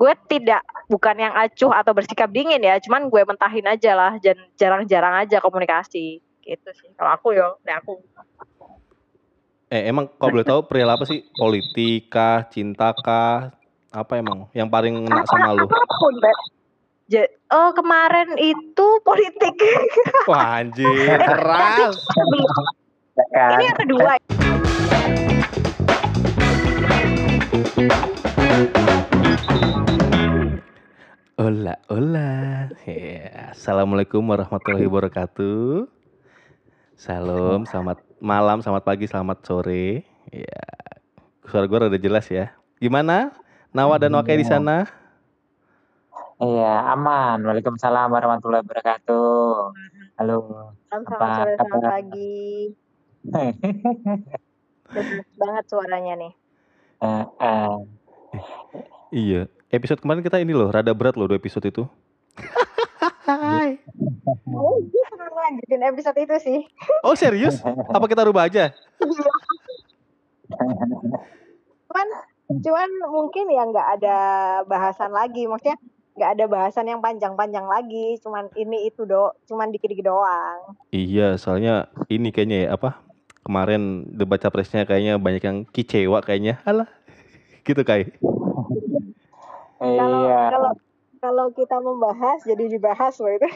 gue tidak bukan yang acuh atau bersikap dingin ya cuman gue mentahin aja lah dan jarang-jarang aja komunikasi gitu sih kalau aku yo nah aku Eh emang kalau boleh tahu perihal apa sih? Politika, cinta kah? Apa emang yang paling ngena sama lu? apa pun Bet. Oh kemarin itu politik Wah anjir, keras. Ya kan? ini yang kedua Ola, ola. Ya, Assalamualaikum warahmatullahi wabarakatuh. Salam, selamat malam, selamat pagi, selamat sore. Ya, suara gue udah jelas ya. Gimana? Nawa dan Wake di sana? Iya, aman. Waalaikumsalam warahmatullahi wabarakatuh. Halo. selamat Apa sore selamat pagi Udah jelas banget suaranya nih eh. Iya. Episode kemarin kita ini loh, rada berat loh dua episode itu. oh gue pernah lanjutin episode itu sih Oh serius? Apa kita rubah aja? cuman cuman mungkin ya nggak ada bahasan lagi maksudnya nggak ada bahasan yang panjang-panjang lagi cuman ini itu do cuman dikit-dikit doang Iya, soalnya ini kayaknya ya apa? Kemarin debat capresnya kayaknya banyak yang kecewa kayaknya. Alah. Gitu kayak. Kalau Iya. kalau kalau kita membahas jadi dibahas loh itu.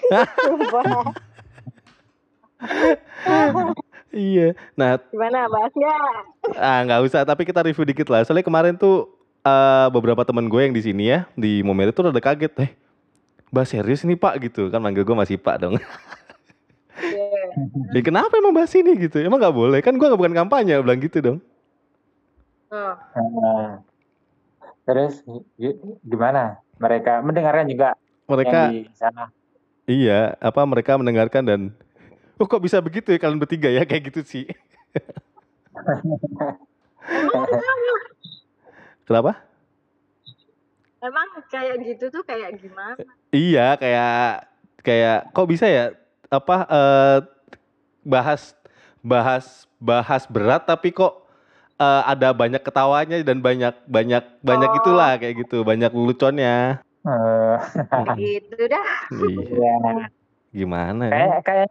Iya. Nah, gimana bahasnya ah nggak usah. Tapi kita review dikit lah. Soalnya kemarin tuh eh, beberapa teman gue yang di sini ya di Momere tuh udah kaget. Eh, bahas serius nih Pak gitu kan manggil gue masih Pak dong. Iya. ya kenapa emang bahas ini gitu? Emang nggak boleh kan gue bukan kampanye bilang gitu dong. Oh, Eh, Terus gi- gimana? Mereka mendengarkan juga Mereka yang di sana. iya apa mereka mendengarkan dan oh kok bisa begitu ya kalian bertiga ya kayak gitu sih. Kenapa? emang kayak gitu tuh kayak gimana Iya, kayak kayak kok bisa ya apa eh, bahas bahas bahas berat tapi kok eh, ada banyak ketawanya dan banyak banyak banyak Oh. itulah kayak gitu, banyak leluconnya. Eh, gitu dah Iya, Iya. gimana ya? Kayak kayak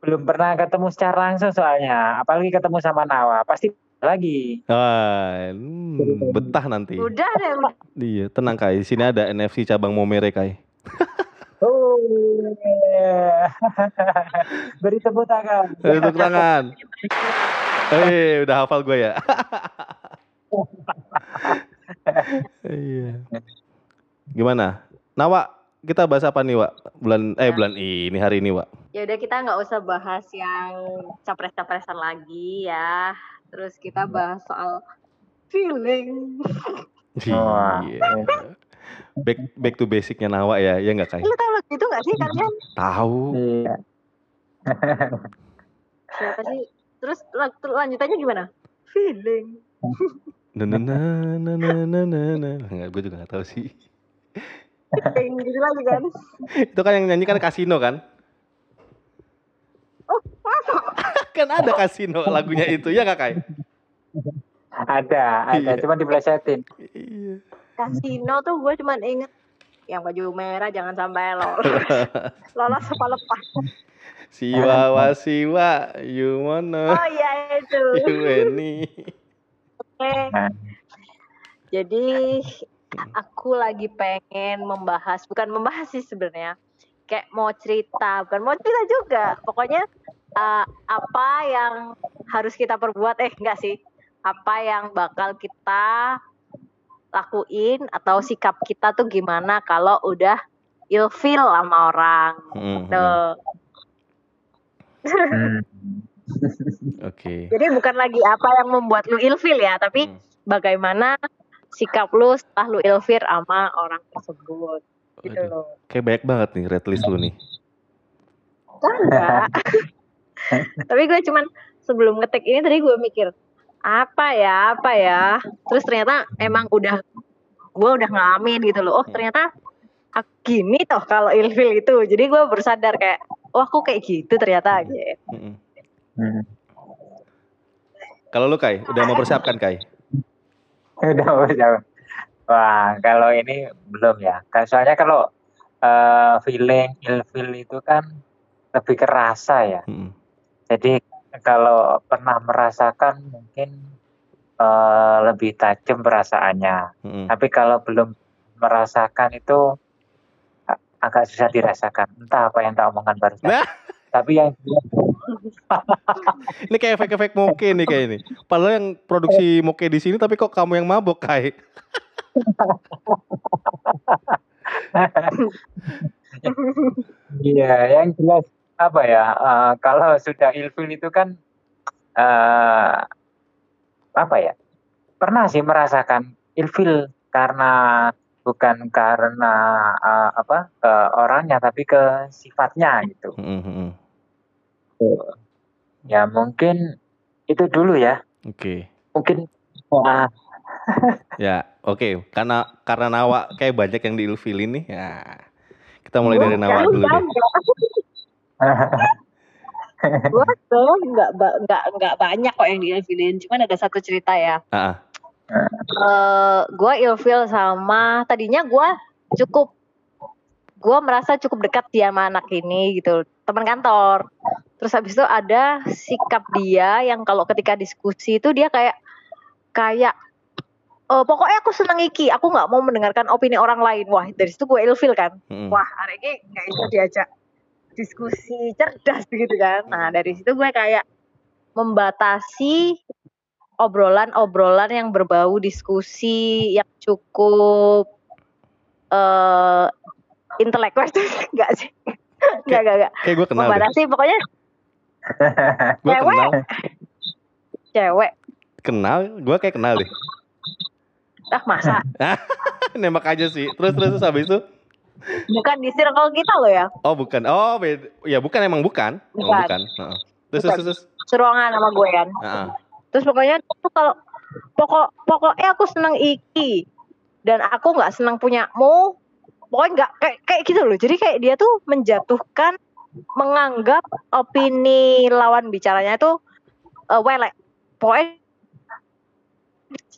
belum pernah ketemu secara langsung soalnya, apalagi ketemu sama Nawa, pasti lagi. Ah, hmm, betah nanti. udah deh. Iya, tenang Kai. Di sini ada NFC cabang Momere Kai. Oh, iya. Beri tepuk tangan. Eh, Tepuk tangan. Eh, udah hafal gue ya. Iya. Gimana? Nawa, kita bahas apa nih, Wak? Bulan eh bulan ini hari ini, Wak. ya udah kita nggak usah bahas yang capres-capresan lagi ya terus kita bahas soal feeling. Iya. Back back to basicnya Nawa ya, ya nggak Kai? lu tahu lagu itu nggak sih kalian Tahu. Iya. siapa sih terus lanjutannya gimana feeling Na na na na na na na na. Nggak, gue juga nggak tahu sih. feeling gitu lagi kan Itu kan yang nyanyi kan kasino kan? oh masa kan ada kasino lagunya itu ya Kai? Ada, ada, Iya. cuma diplesetin. Iya. kasino tuh gue cuman inget yang baju merah jangan sampai lolos lolos apa lepas Siwa wa siwa, you wanna, oh iya itu you any. Oke. Jadi aku lagi pengen membahas, bukan membahas sih sebenarnya, kayak mau cerita, bukan mau cerita juga. Pokoknya eh, apa yang harus kita perbuat, eh enggak sih, apa yang bakal kita lakuin atau sikap kita tuh gimana kalau udah ilfeel sama orang. Hmm, Tuh. Hmm. Oke. Jadi bukan lagi apa yang membuat lu ilfeel ya, tapi Hmm. bagaimana sikap lu setelah lu ilfil sama orang tersebut gitu Waduh. loh Kayak banyak banget nih red list lu nih. enggak tapi gue cuman sebelum ngetik ini tadi gue mikir apa ya apa ya terus ternyata emang udah gue udah ngalamin gitu loh oh ternyata ah, gini toh kalau ilfil itu jadi gue bersadar kayak oh aku kayak gitu ternyata gitu Mm-mm. Hmm. Kalau lu Kai, udah mempersiapkan Kai? Udah, udah. Wah, kalau ini belum ya. Kan Soalnya kalau eh, feeling ilfil itu kan lebih kerasa ya. Mm-mm. Jadi kalau pernah merasakan mungkin eh, lebih tajam perasaannya. Mm-mm. Tapi kalau belum merasakan itu agak susah dirasakan. Entah apa yang tak omongkan barusan. Nah. Tapi yang Ini kayak efek-efek moke nih kayak ini. Padahal yang produksi moke di sini tapi kok kamu yang mabok kayak. Iya, yang jelas apa ya? eh, kalau sudah ilfil itu kan eh apa ya? Pernah sih merasakan ilfil karena bukan karena eh, apa ke orangnya tapi ke sifatnya gitu. Mm-mm. Ya mungkin itu dulu ya. Oke. Mungkin ah, Ya, oke. Karena karena Nawa kayak banyak yang diilfilin nih. Ya. Kita mulai dari Nawa dulu deh. gue tuh nggak nggak nggak banyak kok yang diilfilin cuman ada satu cerita ya ah. eh gue ilfil sama tadinya gue cukup gue merasa cukup dekat dia sama anak ini gitu teman kantor terus habis itu ada sikap dia yang kalau ketika diskusi itu dia kayak kayak eh pokoknya aku seneng iki aku nggak mau mendengarkan opini orang lain wah dari situ gue ilfil kan Mm-mm. wah hari ini nggak bisa diajak diskusi cerdas gitu kan nah dari situ gue kayak membatasi obrolan-obrolan yang berbau diskusi yang cukup eh intelektual enggak sih enggak enggak enggak Kayak gue kenal deh. membatasi pokoknya Gue cewek. kenal. cewek Kenal, gue kayak kenal deh. ah masa Nembak aja sih. Terus terus terus habis itu bukan di circle kita loh ya Oh bukan, oh beda. ya bukan emang bukan, Bukan. bukan. Heeh. Terus, Bukan. terus terus, seruangan sama gue kan Heeh. Terus pokoknya tuh kalau pokok pokoknya aku seneng iki. Dan aku nggak seneng punyamu pokoknya nggak kayak kayak gitu loh. Jadi kayak dia tuh menjatuhkan menganggap opini lawan bicaranya itu eh, welek. Pokoknya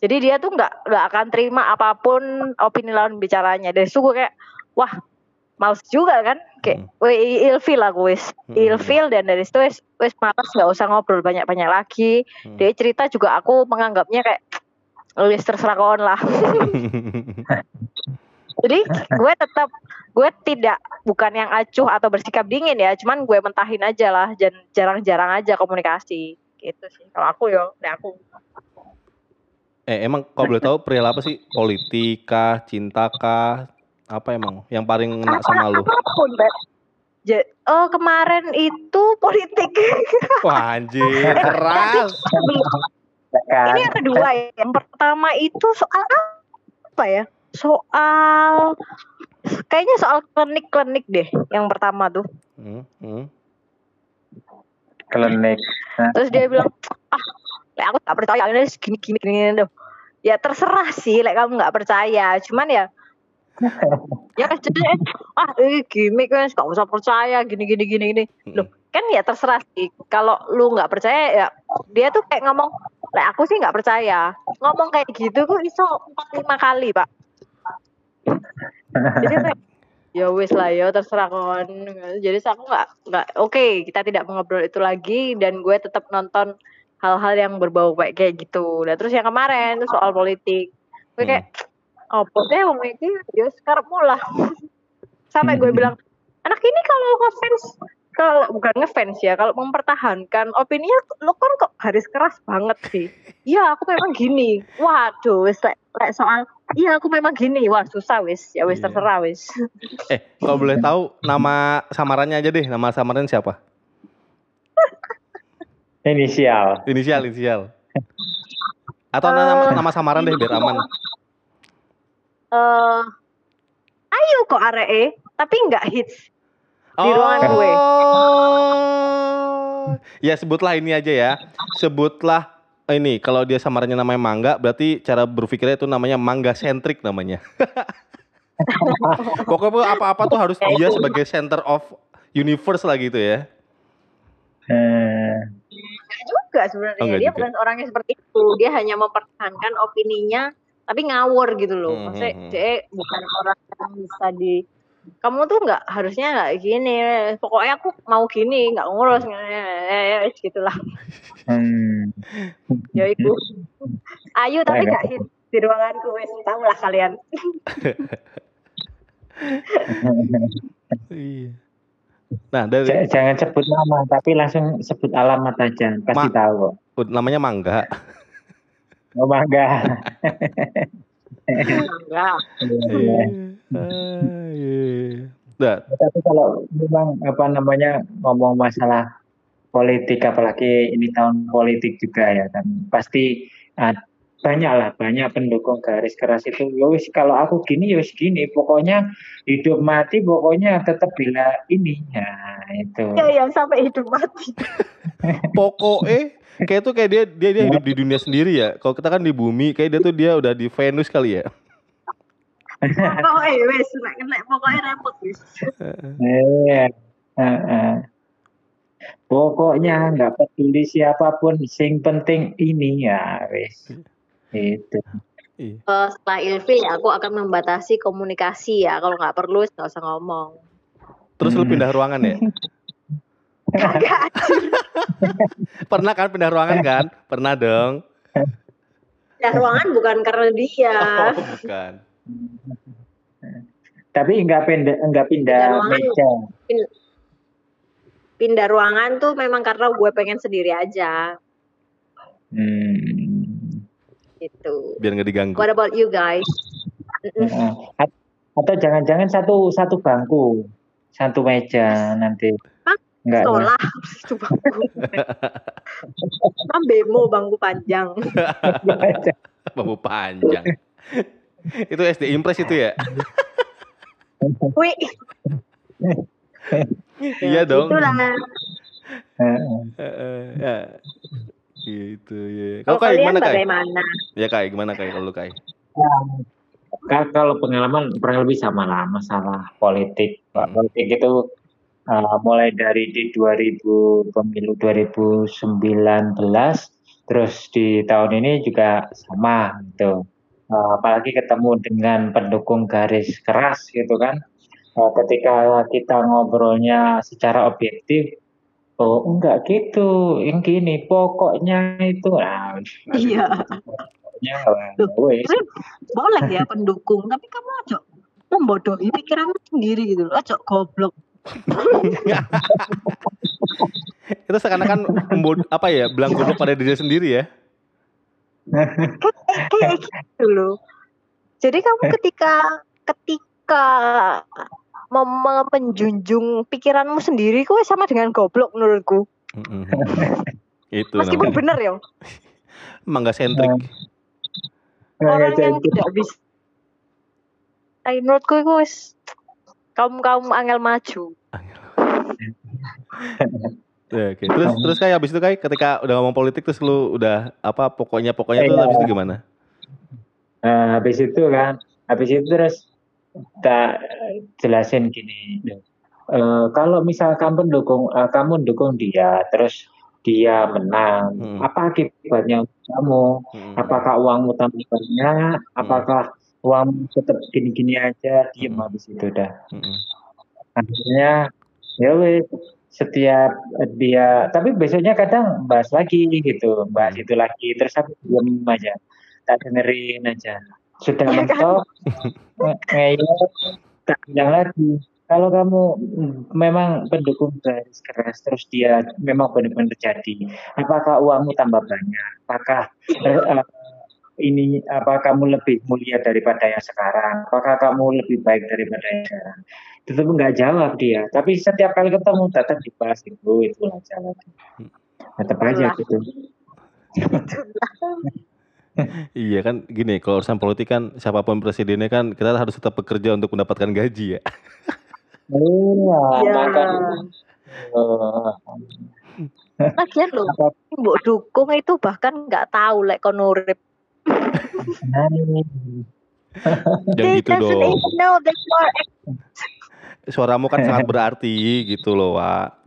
jadi dia tuh nggak nggak akan terima apa pun opini lawan bicaranya. Dari gue kayak wah males juga kan kayak wih ilfil aku wis Hmm. ilfil dan dari situ wis wis malas nggak usah ngobrol banyak banyak lagi Hmm. dia cerita juga aku menganggapnya kayak wis terserah kawan lah jadi gue tetap gue tidak bukan yang acuh atau bersikap dingin ya cuman gue mentahin aja lah dan jarang-jarang aja komunikasi gitu sih kalau aku yo dari aku Eh emang kalau boleh tahu perihal apa sih? Politika, cinta kah? Apa emang yang paling ngena sama lu? apa pun Bet. Ja- oh kemarin itu politik Wah anjir, keras. kan ini yang kedua ya yang pertama itu soal apa ya soal kayaknya soal klinik-klinik deh yang pertama tuh Hmm, hmm. klinik. terus dia bilang ah aku tak percaya ini gini gini gini, gini ya terserah sih lek kamu nggak percaya cuman ya ya jadi ah ini gimmick kan gak usah percaya gini gini gini gini. Loh kan ya terserah sih. Kalau lu nggak percaya ya dia tuh kayak ngomong lek aku sih nggak percaya. Ngomong kayak gitu kok iso empat lima kali pak. Jadi kayak, ya wis lah ya terserah kon jadi aku nggak nggak oke kita tidak mengobrol itu lagi dan gue tetap nonton hal-hal yang berbau kayak kayak gitu. Dan terus yang kemarin soal politik. Gue Hmm. Kayak oh deh wong iki ya sekarang lah sampai gue Hmm. bilang anak ini kalau ngefans kalau bukan ngefans ya kalau mempertahankan opininya lo kan kok garis keras banget sih iya aku memang gini waduh wis lek lek soal iya aku memang gini wah susah wis ya wis Iya. terserah wis Eh kalau boleh tahu nama samarannya aja deh. Nama samaran siapa? Inisial. Inisial, inisial. Atau nama, nama samaran deh biar aman. Eh ayo kok aree tapi nggak hits di ruangan gue. Oh. Ya sebutlah ini aja ya. Sebutlah ini kalau dia samarannya namanya mangga berarti cara berpikirnya itu namanya mangga sentrik namanya. Pokoknya apa-apa tuh harus dia sebagai center of universe lah gitu ya. Eh, Nggak juga sebenarnya Oh, dia juga. bukan orangnya seperti itu dia hanya mempertahankan opininya tapi ngawur gitu loh Hmm, maksudnya hmm, hmm. dia bukan orang yang bisa di kamu tuh nggak harusnya nggak gini pokoknya aku mau gini nggak ngurus eh, eh, gitulah Hmm. ya itu ayu tapi Enggak. gak hit di ruanganku wes tahu lah kalian Iya. Nah, dari J- Jangan sebut nama, tapi langsung sebut alamat aja. Pasti Ma- tahu kok. namanya Mangga. Oh iya. Nah, Tapi kalau memang apa namanya ngomong masalah politik, apalagi ini tahun politik juga ya kan, pasti ah, banyak lah banyak pendukung garis keras itu. Yowis kalau aku gini yowis gini, pokoknya hidup mati pokoknya tetap bila ini. Nah itu. ya yang sampai hidup mati pokoknya kayak tuh kayak dia dia dia hidup di dunia sendiri ya. Kalau kita kan di bumi, kayak dia tuh dia udah di Venus kali ya. pokoknya wes nek kena pokoknya repot wes Iya. Heeh. Pokoknya nggak peduli siapa pun, sing penting ini ya wis. Itu. Iya. Eh, setelah ilfil ya aku akan membatasi komunikasi ya kalau nggak perlu nggak usah ngomong Terus lu Hmm. pindah ruangan ya? Pernah kan pindah ruangan kan? Pernah dong. ya ruangan bukan karena dia Oh, bukan. Tapi nggak pindah nggak pindah Pindah ruangan. meja. pindah ruangan tuh memang karena gue pengen sendiri aja Hmm. gitu Biar nggak diganggu. what about you guys. At- Atau jangan-jangan satu satu bangku, satu meja nanti. Hah? Enggak. ya? sekolah itu bangku Kan bemo bangku panjang Bambu panjang. itu SD Impress itu ya? wih Iya dong. itulah Heeh. Heeh, ya. Gitu ya. kalau kayak kalian gimana kayak? bagaimana Ya kayak gimana kayak kalau lu kayak? Ka- Kalau pengalaman kurang lebih sama lah masalah politik. Pak. Hmm. Politik itu uh, mulai dari di 2000 pemilu 2019 terus di tahun ini juga sama gitu. Uh, apalagi ketemu dengan pendukung garis keras gitu kan. Uh, ketika kita ngobrolnya secara objektif, oh enggak gitu, yang gini pokoknya itu, nah, Iya. Tapi boleh ya pendukung tapi kamu aja membodohi pikiranmu sendiri gitu loh aja goblok itu seakan-akan apa ya? Bilang goblok pada diri sendiri ya? kayak gitu loh jadi kamu ketika ketika mem- menjunjung pikiranmu sendiri kok sama dengan goblok menurutku itu meskipun namanya. bener ya Mangga sentrik. Orang yang tidak bisa Tapi menurutku itu wis kaum kaum angel maju Ya, oke. Terus terus kayak habis itu kayak ketika udah ngomong politik terus lu udah apa pokoknya pokoknya tuh Iya. habis itu gimana? Nah, habis itu kan, habis itu terus tak jelasin gini. eh, kalau misal kamu dukung, eh, kamu dukung dia, terus dia menang, Hmm. apa akibatnya untuk kamu? Mm-mm. Apakah uangmu tambah banyak? Apakah uang tetap gini-gini aja? Diem Hmm. habis itu dah. Mm-mm. Akhirnya ya wes setiap dia, tapi besoknya kadang bahas lagi gitu, bahas Hmm. itu lagi, terus aku diem aja, tak dengerin aja. Sudah Iya kan? mentok, nge- ngeyel, tak bilang lagi. Kalau kamu memang pendukung garis keras, terus dia memang benar-benar terjadi, apakah uangmu tambah banyak? Apakah eh, eh, ini apa kamu lebih mulia daripada yang sekarang? Apakah kamu lebih baik daripada yang sekarang? Tetap nggak jawab dia. Tapi setiap kali ketemu tetap dibahas itu itulah jawab. Tetap aja gitu. Iya kan gini kalau urusan politik kan siapa pun presidennya kan kita harus tetap bekerja untuk mendapatkan gaji ya. Iya, ya makanya eh, lagian loh mbok dukung itu bahkan nggak tahu lek kon urip nah, Jangan they gitu dong. know that Suaramu kan sangat berarti gitu loh, Wak.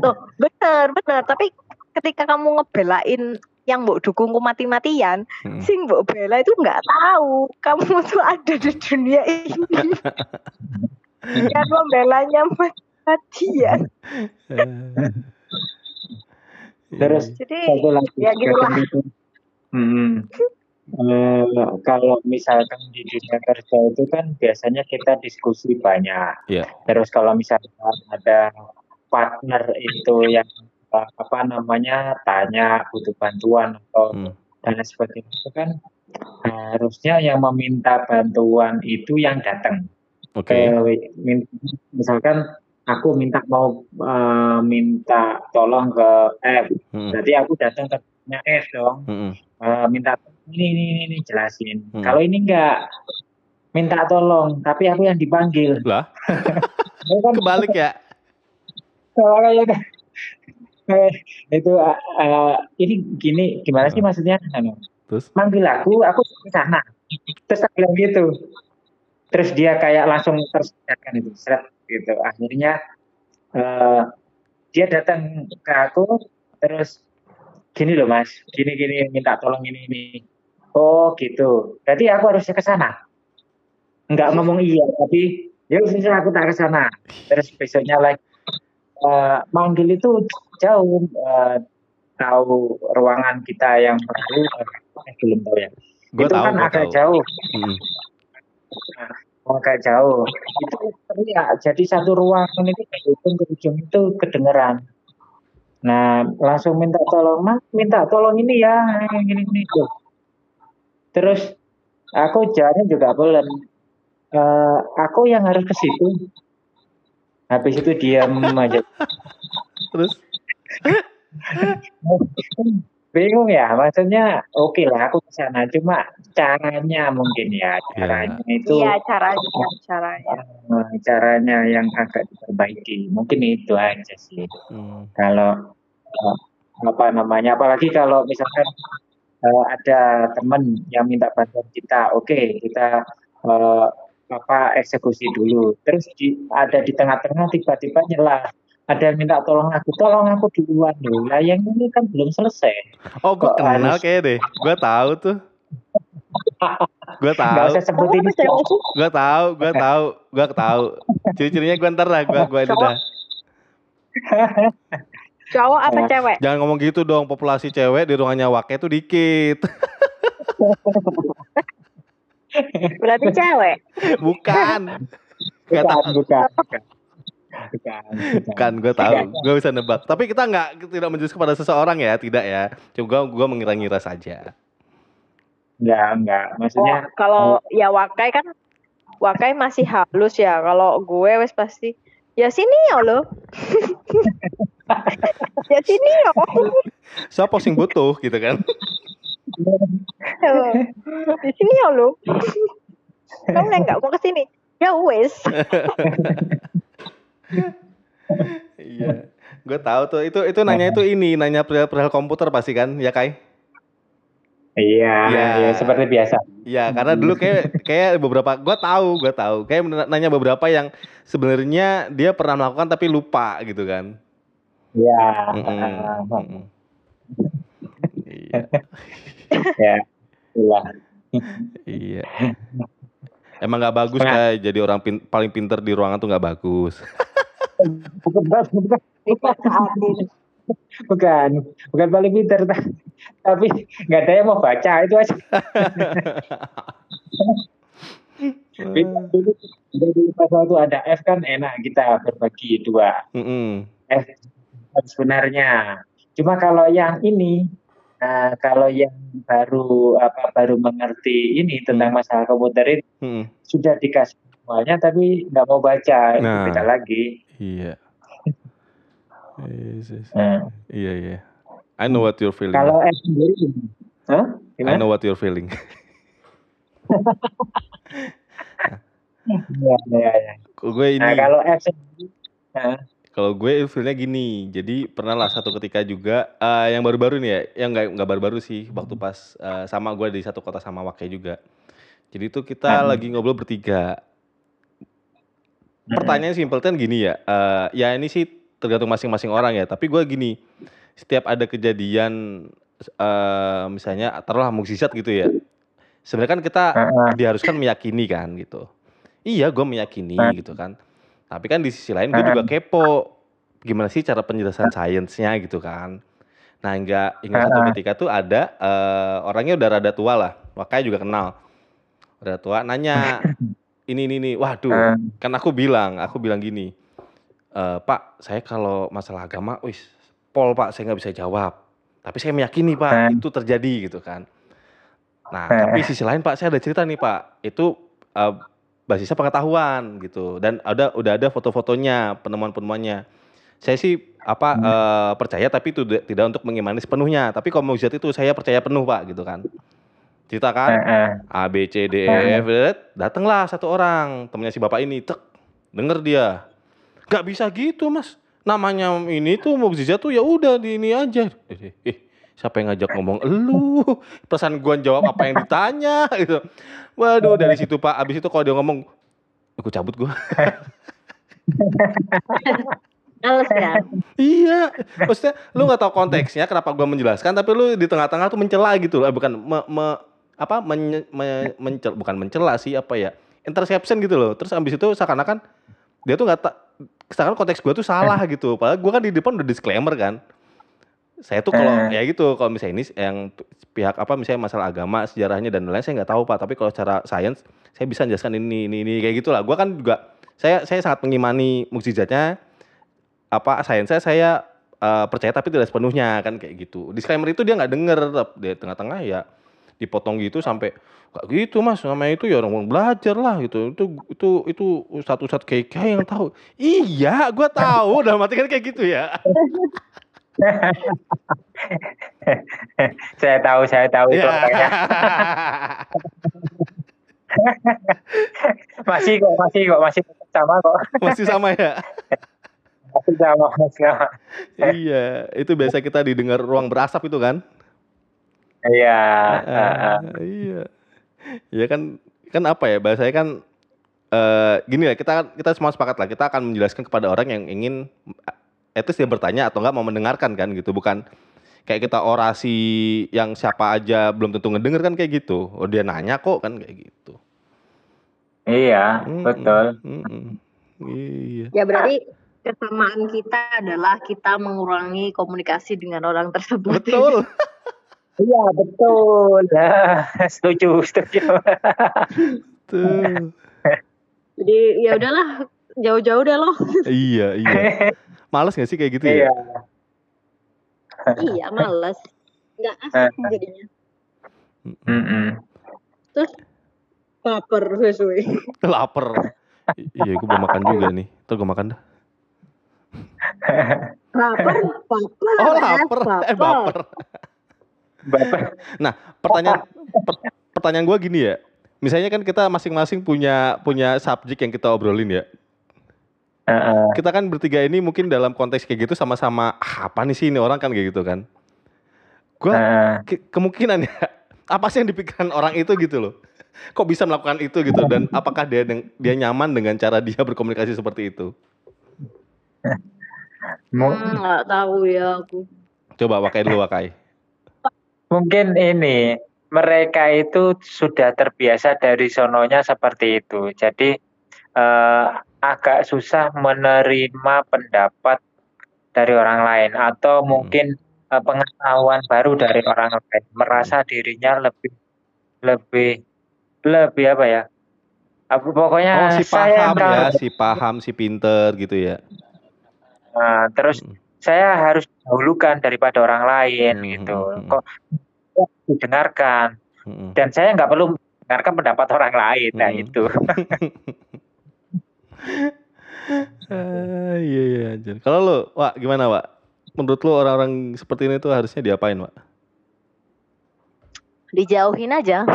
Loh, bener bener tapi ketika kamu ngebelain yang mbok dukungku mati-matian, Mm. sing mbok bela itu nggak tahu kamu tuh ada di dunia ini. Kan membelanya mati-matian. Eh. Terus Iya. Jadi satu lagi ya gitulah. itu hmm, eh, kalau misalkan di dunia kerja itu kan biasanya kita diskusi banyak Iya. terus kalau misalkan ada partner itu yang apa namanya tanya butuh bantuan atau Hmm. dan sebagainya itu kan harusnya yang meminta bantuan itu yang datang Oke. Min- misalkan aku minta mau eh, minta tolong ke F Mm-mm. Berarti aku datang ke F dong, Mm-mm. Eh, minta ini, ini ini ini jelasin. Hmm. Kalau ini enggak minta tolong, tapi aku yang dipanggil. Lah, Ya kan kebalik ya. kayak kan. Eh, itu eh, eh, ini gini gimana sih Hmm. maksudnya? Anu, Terus? manggil aku, aku ke sana. Terus aku bilang gitu. Terus dia kayak langsung tersadarkan itu, seret gitu. Akhirnya eh, dia datang ke aku, terus gini loh mas, gini gini minta tolong ini ini. Oh gitu. Berarti aku harusnya ke sana. Enggak ngomong iya, tapi ya susah aku tak ke sana. Terus besoknya lagi eh, manggil itu jauh eh, tahu ruangan kita yang baru eh, belum tahu ya. Gue itu tahu, kan agak tahu. jauh, Mm-mm. agak jauh. Itu teriak. Jadi satu ruangan itu dari ujung ke ujung itu kedengeran. Nah, langsung minta tolong, Mas, minta tolong ini ya, gini tuh. Terus aku jalannya juga belum. Eh, aku yang harus ke situ. Habis itu diam aja. Terus? Bingung ya, maksudnya oke lah aku ke sana, cuma caranya mungkin ya, caranya itu Iya caranya, caranya. caranya yang agak diperbaiki. Mungkin itu aja sih. Mm. Kalau eh, apa namanya, apalagi kalau misalkan eh, ada teman yang minta bantuan kita, oke kita eh, apa eksekusi dulu. Terus di, ada di tengah-tengah tiba-tiba nyela. Ada yang minta tolong aku, tolong aku duluan dulu. Lah yang ini kan belum selesai. Oh, gue kenal harus- kayak deh. Gue tahu tuh. Gue tahu, usah sebutin sih? gue tahu, gue tahu, gue tahu. Ciri-cirinya gue ntar lah, gue gue udah. Cowok apa Nah. cewek? Jangan ngomong gitu dong, populasi cewek di ruangannya Wake itu dikit. Berarti cewek. Bukan. Gak bukan, tahu. bukan, bukan. Bukan, bukan. Kan gue tahu, gue bisa nebak. Tapi kita nggak tidak menjurus kepada seseorang ya, tidak ya. Cuma gue mengira-ngira saja. Enggak, enggak. Maksudnya Oh, kalau ya Wakai kan Wakai masih halus ya. Kalau gue wes pasti ya sini ya lo. ya sini ya. Siapa sing butuh gitu kan? Di sini ya lo. Kamu nggak mau ke sini? Ya wes. Iya. Gue tahu tuh. Itu itu nanya itu ini, nanya perihal-perihal komputer pasti kan, ya Kai? iya, Iya. ya, seperti biasa. Iya, karena dulu kayak kayak beberapa gue tahu, gue tahu. Kayak nanya beberapa yang sebenarnya dia pernah melakukan tapi lupa gitu kan. Iya. Mm-mm, mm-mm. Iya, Ya. Itulah. iya. Emang nggak bagus kayak jadi orang pin- paling pinter di ruangan tuh nggak bagus. Bukan, bukan, ini. bukan, bukan paling pintar, ta- tapi nggak ada yang mau baca itu aja. Beda dulu, beda dulu pas waktu ada F kan enak kita berbagi dua Mm-mm. F sebenarnya. Cuma kalau yang ini, nah, kalau yang baru apa baru mengerti ini tentang masalah komputer ini Mm-mm. sudah dikasih semuanya tapi nggak mau baca itu Nah. beda lagi. Iya. Yes, yes. Nah, Iya iya. I know what you're feeling. kalau F sendiri, Hah? I know what you're feeling. Iya, iya, iya. gue ini. Nah kalau F sendiri, nah, Kalau gue feelnya gini, jadi pernah lah satu ketika juga eh, yang baru-baru nih ya, yang nggak nggak baru-baru sih, waktu pas eh, sama gue di satu kota sama Wake juga. Jadi itu kita Hmm. lagi ngobrol bertiga. Pertanyaan simpel kan gini ya, eh, ya ini sih tergantung masing-masing orang ya. Tapi gue gini, setiap ada kejadian eh misalnya taruhlah mukjizat gitu ya. Sebenarnya kan kita diharuskan meyakini kan gitu. Iya, gue meyakini gitu kan. Tapi kan di sisi lain gue juga kepo. Gimana sih cara penjelasan sainsnya gitu kan. Nah, hingga hingga satu ketika tuh ada eh, orangnya udah rada tua lah. Makanya juga kenal. Udah tua nanya ini ini nih. Waduh, Heeh. kan aku bilang, aku bilang gini. "Eh, Pak, saya kalau masalah agama, wis pol Pak, saya nggak bisa jawab. Tapi saya meyakini Pak, Heeh. itu terjadi gitu kan. Nah, Heeh. tapi sisi lain Pak, saya ada cerita nih Pak. Itu eh, basisnya pengetahuan gitu dan ada udah ada foto-fotonya, penemuan-penemuannya. Saya sih apa Hmm. eh, percaya tapi itu tidak tidak untuk mengimani sepenuhnya. Tapi kalau mukjizat itu saya percaya penuh Pak gitu kan. Cerita kan Heeh. A B C D E. F datanglah satu orang temennya si bapak ini, tek, denger dia. Gak bisa gitu mas, namanya ini tuh mukjizat tuh ya udah di ini aja. Eh, eh, eh, siapa yang ngajak ngomong elu? Perasaan gua jawab apa yang ditanya gitu. Waduh dari situ pak, abis itu kalau dia ngomong, aku cabut gua. Males ya. iya, maksudnya lu nggak tahu konteksnya kenapa gua menjelaskan, tapi lu di tengah-tengah tuh mencela gitu, eh, bukan me, me- apa menye, me- mencel, bukan mencela sih apa ya, interception gitu loh. Terus abis itu seakan-akan dia tuh nggak tak, seakan konteks gua tuh salah gitu. Padahal gua kan di depan udah disclaimer kan. Saya tuh kalau Eh. ya gitu, kalau misalnya ini yang pihak apa misalnya masalah agama, sejarahnya dan lain-lain saya nggak tahu pak. Tapi kalau secara sains saya bisa menjelaskan ini, ini, ini kayak gitulah. Gua kan juga saya saya sangat mengimani mukjizatnya apa sainsnya saya eh, percaya tapi tidak sepenuhnya kan kayak gitu. Disclaimer itu dia nggak denger tetap di tengah-tengah ya dipotong gitu sampai gak gitu mas namanya itu ya orang orang belajar lah gitu itu itu itu satu-satu kayak kayak yang tahu iya gua tahu dalam arti kan kayak gitu ya saya tahu, saya tahu itu ya orangnya. Masih kok, masih kok, masih sama kok. masih sama ya Masih sama, masih sama. iya itu biasa kita didengar ruang berasap itu kan Iya. Ah, heeh. iya ya kan kan apa ya bahasanya kan eh gini lah kita kita semua sepakat lah kita akan menjelaskan kepada orang yang ingin etis dia bertanya atau enggak mau mendengarkan kan gitu bukan kayak kita orasi yang siapa aja belum tentu ngedenger kan kayak gitu oh dia nanya kok kan kayak gitu Iya, Mm-mm, betul. mm-mm. iya Ya berarti kesamaan kita adalah kita mengurangi komunikasi dengan orang tersebut. betul Iya, betul. Nah, setuju, setuju. betul Jadi ya udahlah jauh-jauh deh loh. iya iya males gak sih kayak gitu ya Iya. iya males. Nggak asik jadinya. Mm-mm. Terus baper sesuai. lapar iya gue belum makan juga nih ntar gue makan dah Baper, baper. oh eh, lapar eh baper Bapak. Nah, pertanyaan per- pertanyaan gue gini ya. Misalnya kan kita masing-masing punya punya subjek yang kita obrolin ya. Heeh. Kita kan bertiga ini mungkin dalam konteks kayak gitu sama-sama "Ah, apa nih sih ini orang kan kayak gitu kan. Gue Heeh. ke- kemungkinan ya apa sih yang dipikirkan orang itu gitu loh. Kok bisa melakukan itu gitu dan apakah dia dia nyaman dengan cara dia berkomunikasi seperti itu? Mu- Hmm, nggak tahu ya aku. Coba wakai dulu wakai. Mungkin ini mereka itu sudah terbiasa dari sononya seperti itu. Jadi eh, agak susah menerima pendapat dari orang lain atau Hmm. mungkin eh, pengetahuan baru dari orang lain. Merasa dirinya lebih lebih lebih apa ya? Pokoknya Oh si saya paham tahu. ya, si paham, si pinter gitu ya. Nah, terus Hmm. Saya harus dahulukan daripada orang lain Hmm, gitu. hmm, hmm. Kok didengarkan Mm-mm. dan saya nggak perlu mendengarkan pendapat orang lain. Nah Hmm. itu. Ah, iya iya anjir. Kalau lu, Wak, gimana, Wak? Menurut lu orang-orang seperti ini tuh harusnya diapain, Wak? Dijauhin aja.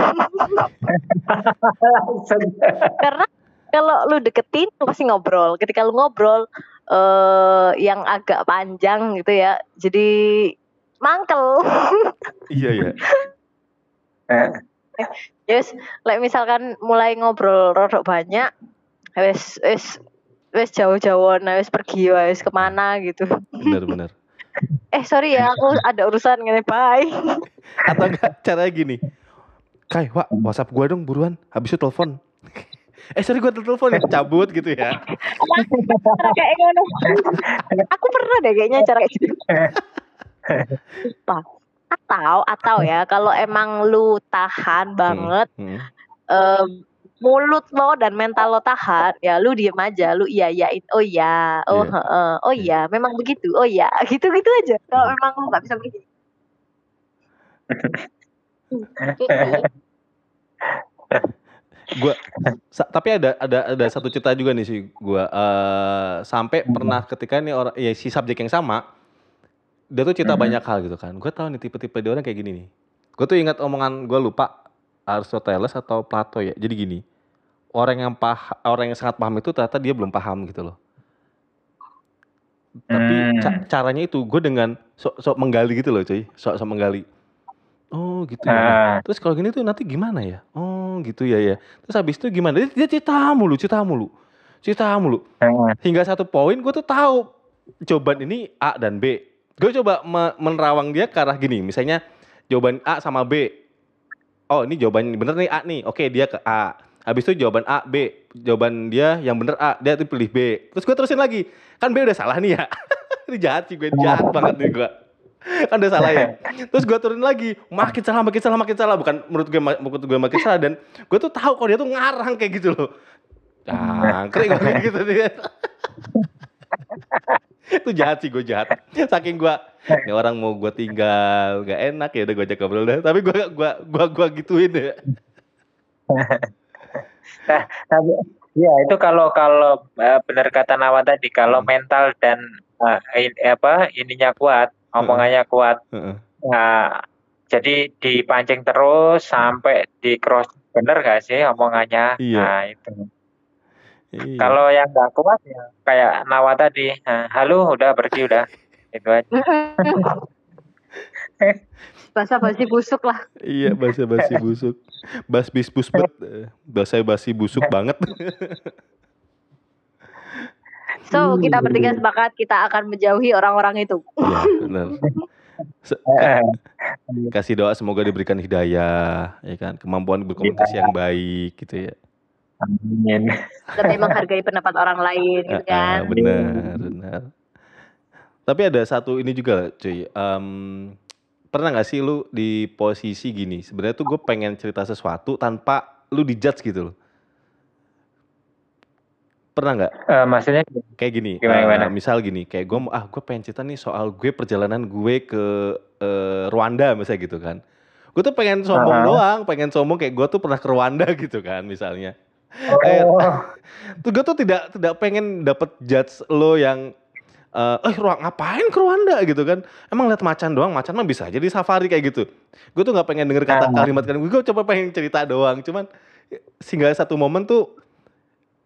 Karena kalau lu deketin lu pasti ngobrol. Ketika lu ngobrol eh yang agak panjang gitu ya. Jadi mangkel. Iya ya. Yes, like misalkan mulai ngobrol rodok banyak, wes wes wes jauh-jauhan, wes pergi, wes ke mana gitu. Bener. eh sorry ya aku ada urusan gini bye Atau enggak caranya gini. Kai, Wak, WhatsApp gue dong buruan. Habis itu telepon. Eh sorry gue telepon ya, cabut gitu ya. cara kayak ngono aku pernah deh kayaknya cara kayak gitu Lupa. atau atau ya kalau emang lu tahan banget Hmm, hmm. em, mulut lo dan mental lo tahan ya lu diem aja lu iya iyain oh iya oh Iya. heeh, oh iya memang begitu oh iya gitu gitu aja kalau memang lu nggak bisa begitu Gua sa- tapi ada ada ada satu cerita juga nih sih gua eh sampai pernah ketika nih orang ya si subjek yang sama dia tuh cerita Mhm. banyak hal gitu kan. Gue tahu nih tipe-tipe dia orang kayak gini nih. Gue tuh ingat omongan gue lupa Aristoteles atau Plato ya. Jadi gini, orang yang pah orang yang sangat paham itu ternyata dia belum paham gitu loh. Tapi ca- Hmm. caranya itu gue dengan sok sok menggali gitu loh cuy, sok sok menggali. Oh gitu ya. Nah, Ah, terus kalau gini tuh nanti gimana ya? Oh gitu ya ya. Terus habis itu gimana? Dia, dia cerita mulu, cerita mulu, cerita mulu. ah, Hingga satu poin gue tuh tahu jawaban ini A dan B. Gue coba me- menerawang dia ke arah gini. Misalnya jawaban A sama B. Oh ini jawaban bener nih A nih. Oke dia ke A. Habis itu jawaban A, B. Jawaban dia yang bener A. Dia tuh pilih B. Terus gue terusin lagi. Kan B udah salah nih ya. ini jahat sih gue. Jahat banget nih gue. Kan udah salah ya. Terus gue turun lagi. Makin salah, makin salah, makin salah. Bukan menurut gue, menurut gue makin salah. Dan gue tuh tahu kalau dia tuh ngarang kayak gitu loh. Jangkrik gue kayak gitu dia. itu jahat sih gue jahat saking gue ini orang mau gue tinggal gak enak ya udah gue ajak ngobrol dah tapi gue gua gua gua gituin ya tapi ya itu kalau kalau eh, benar kata Nawa tadi kalau mental dan eh, in- apa ininya kuat, omongannya kuat. Heeh. Nah, jadi dipancing terus sampai di cross bener gak sih omongannya? Iya. Nah, itu. Iya. Kalau yang nggak kuat ya kayak Nawa tadi, nah, halo udah pergi udah. Itu aja. bahasa basi busuk lah iya bahasa basi busuk bas bis bus bet Eh, bahasa basi busuk banget so kita bertiga sepakat kita akan menjauhi orang-orang itu. Iya benar Se- Eh, kasih doa semoga diberikan hidayah ya kan? Kemampuan berkomunikasi yang baik gitu ya. Amin. tapi menghargai pendapat orang lain gitu ah, kan? benar benar tapi ada satu ini juga cuy. Em, pernah nggak sih lu di posisi gini? Sebenarnya tuh gue pengen cerita sesuatu tanpa lu dijudge gitu loh pernah nggak? Eh, maksudnya kayak gini Gimana, eh, gimana? misal gini kayak gue ah gue pengen cerita nih soal gue perjalanan gue ke eh, Rwanda misalnya gitu kan. Gue tuh pengen sombong Aha. doang pengen sombong kayak gue tuh pernah ke Rwanda gitu kan misalnya. Eh, oh, tuh gue tuh tidak tidak pengen dapet judge lo yang eh eh ruang ngapain ke Rwanda gitu kan. Emang lihat macan doang macan mah bisa jadi safari kayak gitu. Gue tuh nggak pengen denger kata kalimat kan gue coba pengen cerita doang cuman singgah satu momen tuh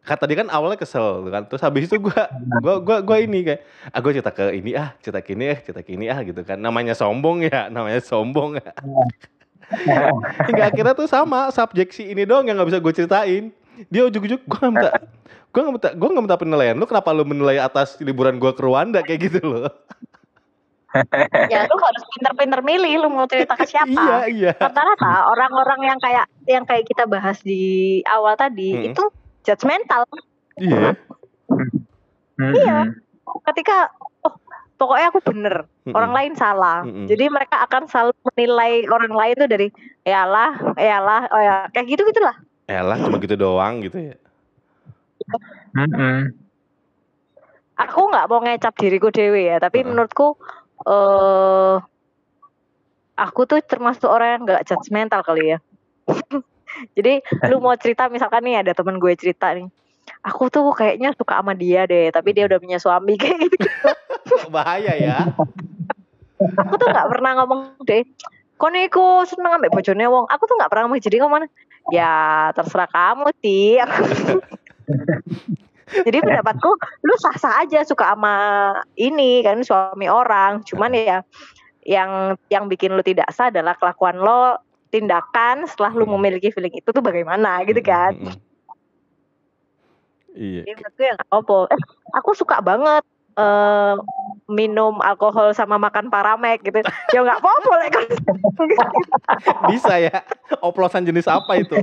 kata dia kan awalnya kesel gitu kan. Terus habis itu gue gua gua gua ini kayak ah gue cerita ke ini ah cerita ke ini eh cerita ke ini ah gitu kan. Namanya sombong ya namanya sombong ya. Hingga akhirnya tuh sama subjek si ini doang yang nggak bisa gue ceritain. Dia ujuk-ujuk gue nggak minta gue nggak minta gue nggak minta penilaian. Lu kenapa lu menilai atas liburan gue ke Rwanda? Kayak gitu loh. Ya lu harus pinter-pinter milih lu mau cerita ke siapa. Iya iya. Rata-rata orang-orang yang kayak yang kayak kita bahas di awal tadi Mm-mm. itu judgmental iya Iya. mm-mm. ketika oh pokoknya aku bener Mm-mm. orang lain salah Mm-mm. jadi mereka akan selalu menilai orang lain tuh dari yalah yalah oh ya kayak gitu gitulah elah cuma gitu doang gitu ya Mm-mm. aku nggak mau ngecap diriku dewe ya tapi Heeh. menurutku eh aku tuh termasuk orang yang nggak judgmental kali ya jadi lu mau cerita misalkan nih ada temen gue cerita nih aku tuh kayaknya suka sama dia deh tapi dia udah punya suami. Kayak gitu. Bahaya ya. Aku tuh nggak pernah ngomong deh kok seneng ambek bojone wong. Aku tuh nggak pernah ngomong jadi ngomong ya terserah kamu sih. Jadi pendapatku lu sah-sah aja suka sama ini kan suami orang. Cuman ya yang yang bikin lu tidak sah adalah kelakuan lo tindakan setelah lu memiliki feeling itu tuh bagaimana gitu kan? Mm-mm. iya. Jadi menurutku ya nggak apa eh, aku suka banget eh minum alkohol sama makan paramek gitu. Ya nggak apa-apa like, Bisa ya. Oplosan jenis apa itu?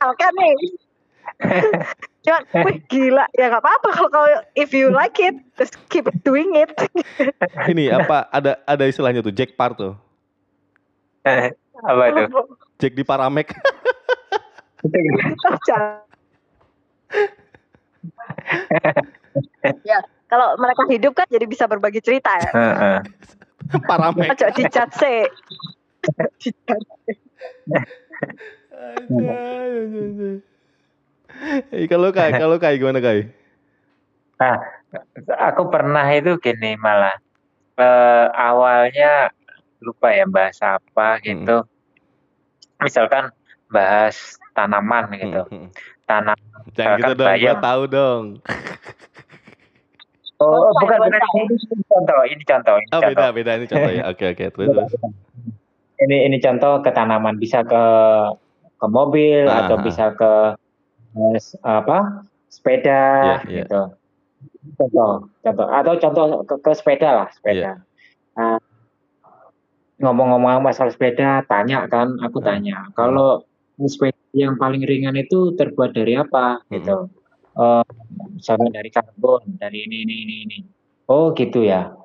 kan nih. Cuman wih gila. Ya nggak apa-apa kalau kalau if you like it just keep doing it. Ini apa ada ada istilahnya tuh Jack Par tuh. Apa itu Jack di Paramek. Ya kalau mereka hidup kan jadi bisa berbagi cerita ya Heeh. Paramek. ojo dicat sih Dicat. Eh, kalau Kai, kalau Kai gimana Kai? Nah, aku pernah itu gini malah eh, awalnya lupa ya bahas apa gitu. Misalkan bahas tanaman gitu. Hmm, hmm. Tanam. Jangan gitu dong, gua bayam. tahu dong. Oh, Oh, bukan bukan ini contoh, ini contoh, ini Oh contoh. beda beda ini contoh ya. Oke oke terus terus. Ini ini contoh ke tanaman bisa ke ke mobil Ah, atau ah. bisa ke eh, apa? sepeda Iya, iya. gitu. Contoh, contoh atau contoh ke, ke sepeda lah, sepeda. Nah, ngomong-ngomong masalah sepeda, tanya kan, aku Hmm. tanya, kalau sepeda yang paling ringan itu terbuat dari apa gitu? Eh, misalnya dari karbon, dari ini, ini, ini, ini. Oh gitu ya.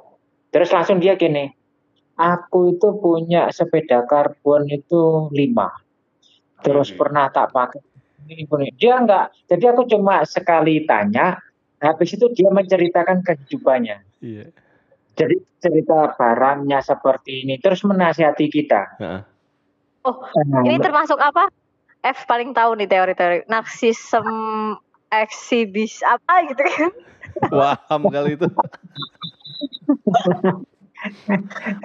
Terus langsung dia gini, aku itu punya sepeda karbon itu lima. Terus Wih. pernah tak pakai. Ini. Dia enggak. Jadi aku cuma sekali tanya, habis itu dia menceritakan kehidupannya. Iya. Jadi cerita barangnya seperti ini, terus menasihati kita. Heeh. Oh, Nah, ini termasuk apa F paling tahu nih teori-teori narsism eksibis apa gitu kan Waham kali itu.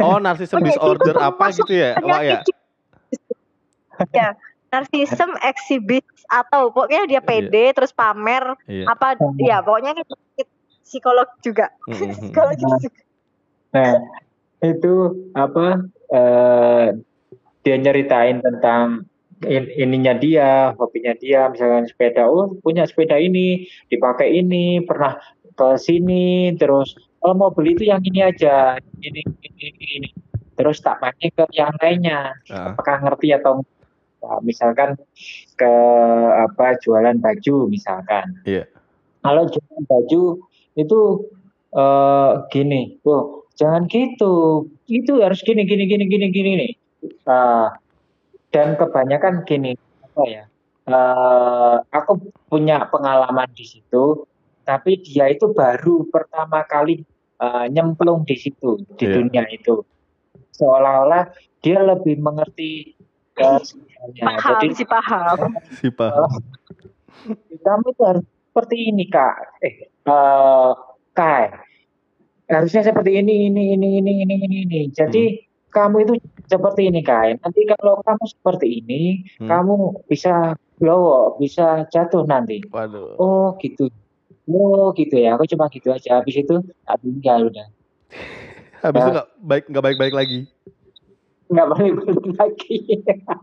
oh, itu disorder apa gitu ya? Wah ya. penyakit ya narsism eksibis atau pokoknya dia pede terus pamer Iya. apa ya pokoknya ini psikolog juga Mm, psikolog juga Nah, itu apa? eh dia nyeritain tentang in- ininya dia, hobinya dia, misalkan sepeda. Oh, punya sepeda ini, dipakai ini, pernah ke sini, terus oh mau beli itu yang ini aja, ini, ini, ini. Terus tak pakai ke yang lainnya. Ah, Apakah ngerti atau? Nah, misalkan ke apa jualan baju misalkan. Iya. Kalau jualan baju itu eh gini, oh jangan gitu, itu harus gini gini gini gini gini nih. Eh, dan kebanyakan gini apa ya? eh aku punya pengalaman di situ, tapi dia itu baru pertama kali eh, nyemplung di situ di Iya. dunia itu, seolah-olah dia lebih mengerti paham Jadi sih paham Si paham. kamu itu harus seperti ini kak eh eh, kai harusnya seperti ini ini ini ini ini ini ini. Jadi kamu itu seperti ini kai nanti kalau kamu seperti ini Hmm. kamu bisa blow bisa jatuh nanti. Waduh. oh gitu. Oh gitu ya. Aku cuma gitu aja. Habis itu tak tinggal udah. Habis itu nggak baik nggak baik-baik lagi. nggak balik balik lagi.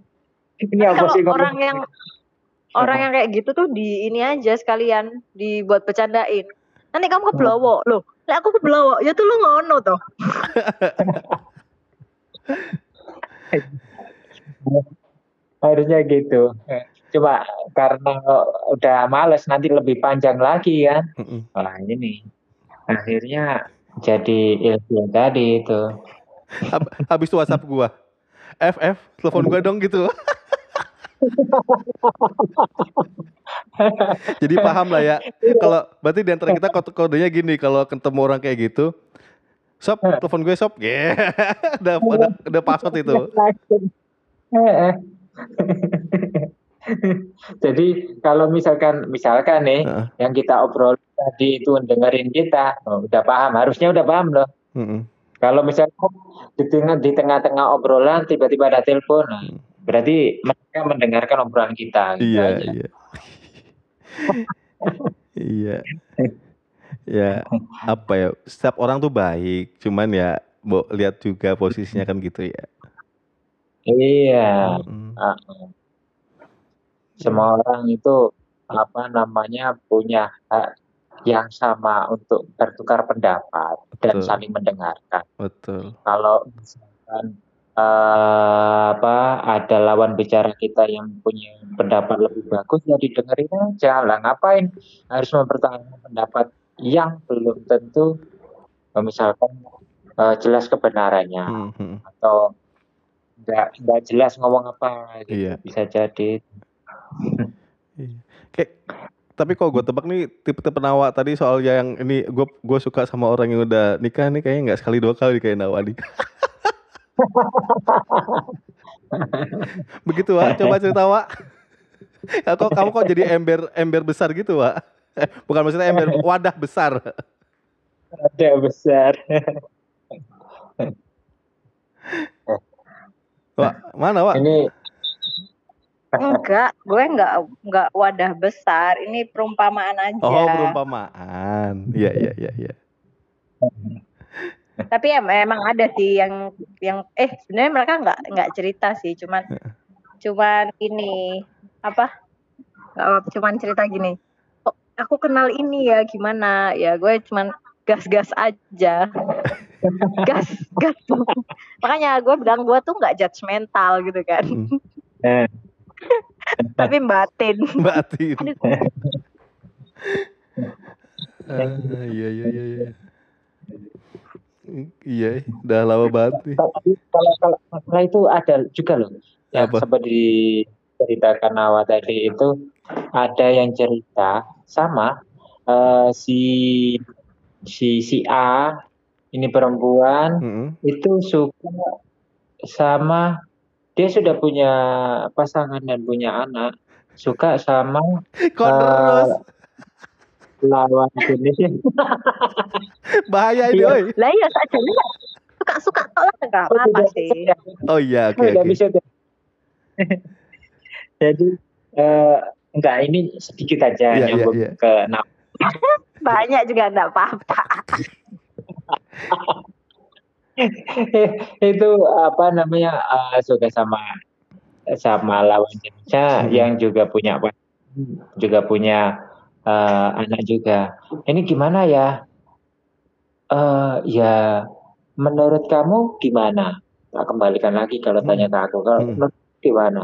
Ini apa sih ngomong? orang yang orang yang kayak gitu tuh di ini aja sekalian dibuat bercandain. Nanti kamu ke blowo loh lah aku ke blowo ya tuh lu ngono toh harusnya gitu coba karena udah males nanti lebih panjang lagi kan Mm-mm. wah ini akhirnya jadi ilmu tadi itu Hab- Habis itu WhatsApp gua. FF, telepon gua dong gitu. Jadi paham lah ya. Kalau berarti di antara kita kode kodenya gini, kalau ketemu orang kayak gitu, Sob, telepon gue sob. Yeah. udah, udah, udah password itu. Eh, eh. jadi kalau misalkan misalkan nih Heeh. yang kita obrol tadi itu dengerin kita oh, udah paham harusnya udah paham loh Mm-mm. Kalau misalnya di tengah di tengah-tengah obrolan tiba-tiba ada telepon, nah, Hmm. Berarti mereka mendengarkan obrolan kita. gitu Iya, aja. iya. iya. Ya, apa ya? Setiap orang tuh baik, cuman ya Bo, lihat juga posisinya kan gitu ya. Iya. Mm. Ah, Semua orang itu apa namanya punya hak yang sama untuk bertukar pendapat dan Betul. saling mendengarkan. Betul. Kalau misalkan eh, apa ada lawan bicara kita yang punya pendapat lebih bagus ya didengerin aja lah ngapain harus mempertahankan pendapat yang belum tentu eh, misalkan eh, jelas kebenarannya Hmm, hmm. atau nggak nggak jelas ngomong apa gitu Iya. bisa jadi Iya. Kayak tapi kalau gue tebak nih tipe-tipe Nawa tadi soal yang ini gue gue suka sama orang yang udah nikah nih kayaknya nggak sekali dua kali kayak Nawa nih. Begitu Wak, coba cerita Wak. Ya, kok kamu kok jadi ember ember besar gitu Wak? Eh, bukan maksudnya ember wadah besar. ada besar Wak, mana Wak? ini Enggak, gue enggak enggak wadah besar. Ini perumpamaan aja. Oh perumpamaan. Iya iya iya. iya. Tapi em- emang ada sih yang yang eh sebenarnya mereka nggak nggak cerita sih, cuman cuman ini apa? Nggak, cuman cerita gini. Oh, aku kenal ini ya gimana? Ya gue cuman gas-gas aja. gas gas. Makanya gue bilang gue tuh nggak judgmental gitu kan. Hmm. eh, Tapi batin. Batin. Ah, iya iya iya iya. Udah lama banget nih. tapi kalau kalau masalah itu ada juga loh yang Apa? seperti diceritakan Nawa tadi itu ada yang cerita sama eh, si si si A ini perempuan Mm-mm. itu suka sama dia sudah punya pasangan dan punya anak suka sama terus? Lawan jenisnya Bahaya ini, iya. oi. Lah iya saja suka-suka tolak nggak Oh, apa-apa tidak sih. Oh iya, oke Oh, oke. bisa tuh. jadi eh, enggak ini sedikit aja Iya, nyambung iya, iya. ke Nawa Banyak juga nggak apa-apa. itu apa namanya eh, suka sama sama lawan jenisnya Hmm. yang juga punya juga punya eh, anak juga. Ini gimana ya? Eh ya menurut kamu gimana? Tak kembalikan lagi kalau Hmm. tanya ke aku. Kalau Hmm. menurut gimana?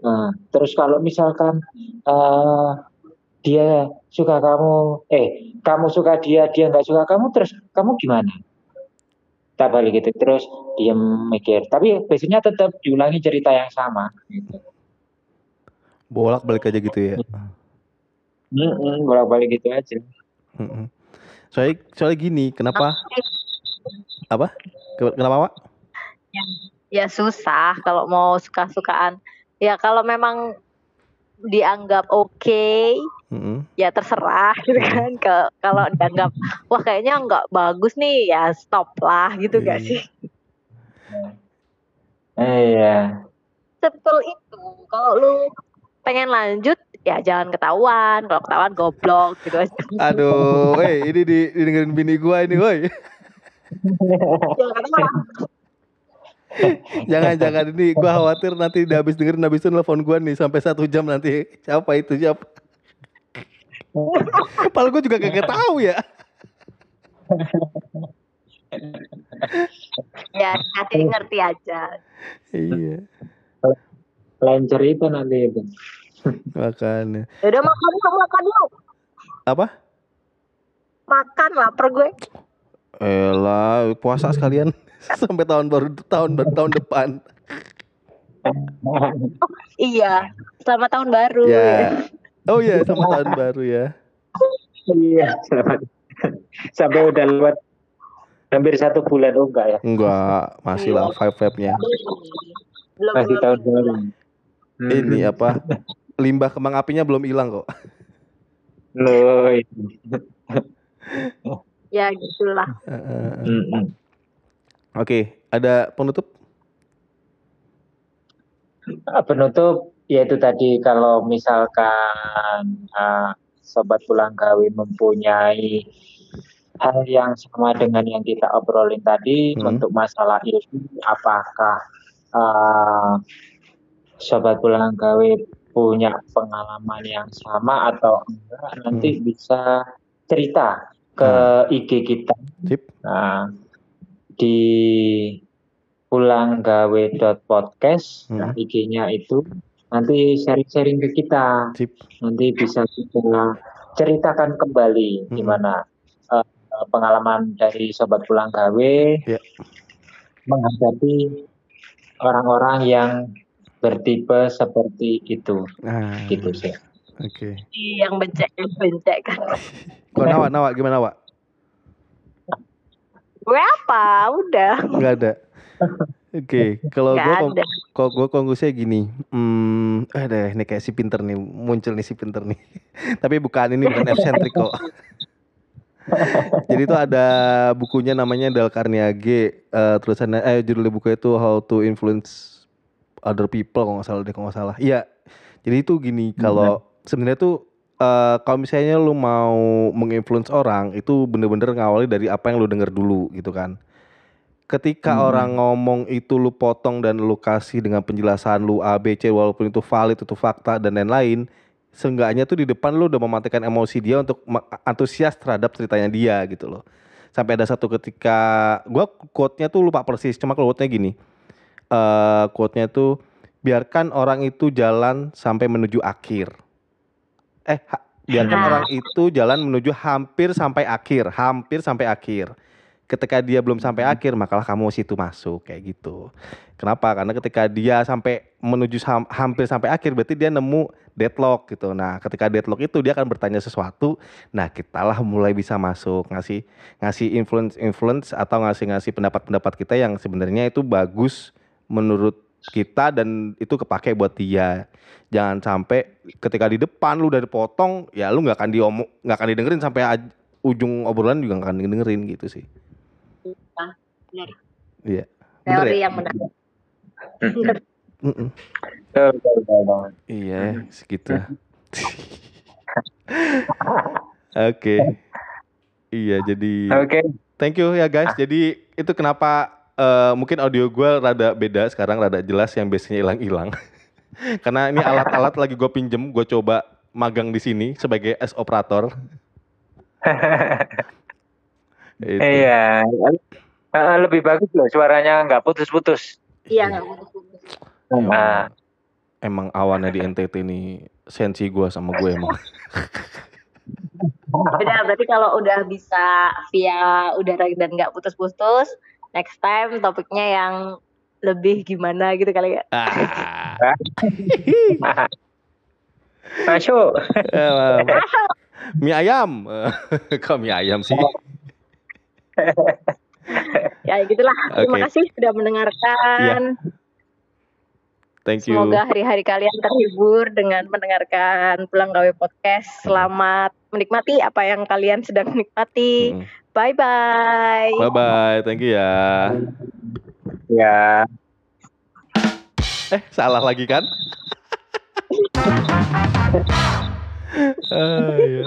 Nah, terus kalau misalkan eh dia suka kamu, eh kamu suka dia, dia nggak suka kamu, terus kamu gimana? Tak balik gitu terus dia mikir. Tapi biasanya tetap diulangi cerita yang sama. Gitu. Bolak balik aja gitu ya. Mm-mm, bolak-balik gitu aja. Mm-mm. Soalnya, soalnya gini, kenapa? Apa? Ke- Kenapa, Pak? Ya susah kalau mau suka-sukaan. Ya kalau memang dianggap oke, Mm-mm. ya terserah gitu kan. Ke- Kalau dianggap wah kayaknya nggak bagus nih, ya stop lah gitu gak Iya. sih? Iya. Sebetul itu. Kalau lu pengen lanjut, ya jangan ketahuan. Kalau ketahuan goblok gitu aja. Aduh, woi, ini di, dengerin bini gua ini, woi. Jangan ketahuan. jangan jangan ini gua khawatir nanti udah habis dengerin habis itu nelfon gua nih sampai satu jam nanti siapa itu siapa Padahal gue juga kagak tahu ya. Ya kasih ngerti aja. iya, Lain cerita nanti itu. Makanya. Ya udah makan yuk, makan yuk. Apa? Makan lapar gue. Elah, puasa sekalian sampai tahun baru tahun tahun depan. Iya, selamat tahun baru. Ya. Oh iya, sama tahun baru ya. Iya, selamat. Sampai udah lewat hampir satu bulan oh enggak ya? Enggak, masih lah five nya Belum Masih tahun baru. Hmm. Ini apa? Limbah kembang apinya belum hilang kok. Loh, Ya gitulah. Heeh. Mm-mm. Oke, ada penutup? Ah, penutup yaitu tadi kalau misalkan ah, sobat pulang gawe mempunyai hal yang sama dengan yang kita obrolin tadi Hmm. untuk masalah ilmu apakah ah, sobat pulang gawe punya pengalaman yang sama atau enggak nanti bisa cerita ke IG kita. Sip. Nah, di pulanggawe.podcast nah, Hmm. IG-nya itu nanti sharing-sharing ke kita. Sip. Nanti bisa kita ceritakan kembali Hmm. gimana eh, pengalaman dari sobat pulang gawe Ya. menghadapi orang-orang yang bertipe seperti itu Nah, gitu sih. Oke. yang bencek bencek kan Kok Nawa, Nawa gimana, Nawa? gue apa udah Enggak ada. Oke, kalau nggak gue kalau gue konklusinya gini, hmm, eh deh, ini kayak si pinter nih, muncul nih si pinter nih. Tapi bukan ini bukan eccentric kok. Jadi itu ada bukunya namanya Dal Carnegie, eh tulisannya eh judul bukunya itu How to Influence Other People kalau nggak salah deh kalau nggak salah. Iya. Jadi itu gini, kalau sebenarnya tuh eh kalau misalnya lu mau menginfluence orang itu bener-bener ngawali dari apa yang lu denger dulu gitu kan. Ketika Hmm. orang ngomong itu lu potong dan lu kasih dengan penjelasan lu A B C walaupun itu valid itu fakta dan lain-lain, seenggaknya tuh di depan lu udah mematikan emosi dia untuk antusias terhadap ceritanya dia gitu loh. Sampai ada satu ketika gua quote-nya tuh lupa persis, cuma quote-nya gini. Eh quote-nya tuh biarkan orang itu jalan sampai menuju akhir. Eh, ha- biarkan Nah. orang itu jalan menuju hampir sampai akhir, hampir sampai akhir. Ketika dia belum sampai akhir, makalah kamu situ masuk kayak gitu. Kenapa? Karena ketika dia sampai menuju sam- hampir sampai akhir, berarti dia nemu deadlock gitu. Nah, ketika deadlock itu dia akan bertanya sesuatu. Nah, kitalah mulai bisa masuk ngasih ngasih influence influence atau ngasih ngasih pendapat-pendapat kita yang sebenarnya itu bagus menurut kita dan itu kepake buat dia. Jangan sampai ketika di depan lu udah dipotong, ya lu nggak akan diomong nggak akan didengerin sampai aj- ujung obrolan juga nggak akan didengerin gitu sih. benar Iya. Bener teori ya? yang benar. Iya, segitu. Oke. Iya, jadi Oke, thank you ya guys. Jadi itu kenapa eh, mungkin audio gue rada beda sekarang, rada jelas yang biasanya hilang-hilang. Karena ini alat-alat lagi gue pinjem, gue coba magang di sini sebagai S operator. Itu. iya. Eh, lebih bagus loh suaranya nggak putus-putus. iya nggak putus-putus Nah, Emang awannya di NTT nih sensi gue sama gue emang. udah berarti kalau udah bisa via udara dan nggak putus-putus next time topiknya yang lebih gimana gitu kali ya Ah. masuk. Eh, mie ayam. Kok mie ayam sih? ya gitulah terima kasih sudah mendengarkan Thank you. semoga hari-hari kalian terhibur dengan mendengarkan pulang gawe podcast selamat menikmati apa yang kalian sedang nikmati Mm. bye bye Bye bye, thank you ya. Ya. Eh, salah lagi kan? Ah, ya.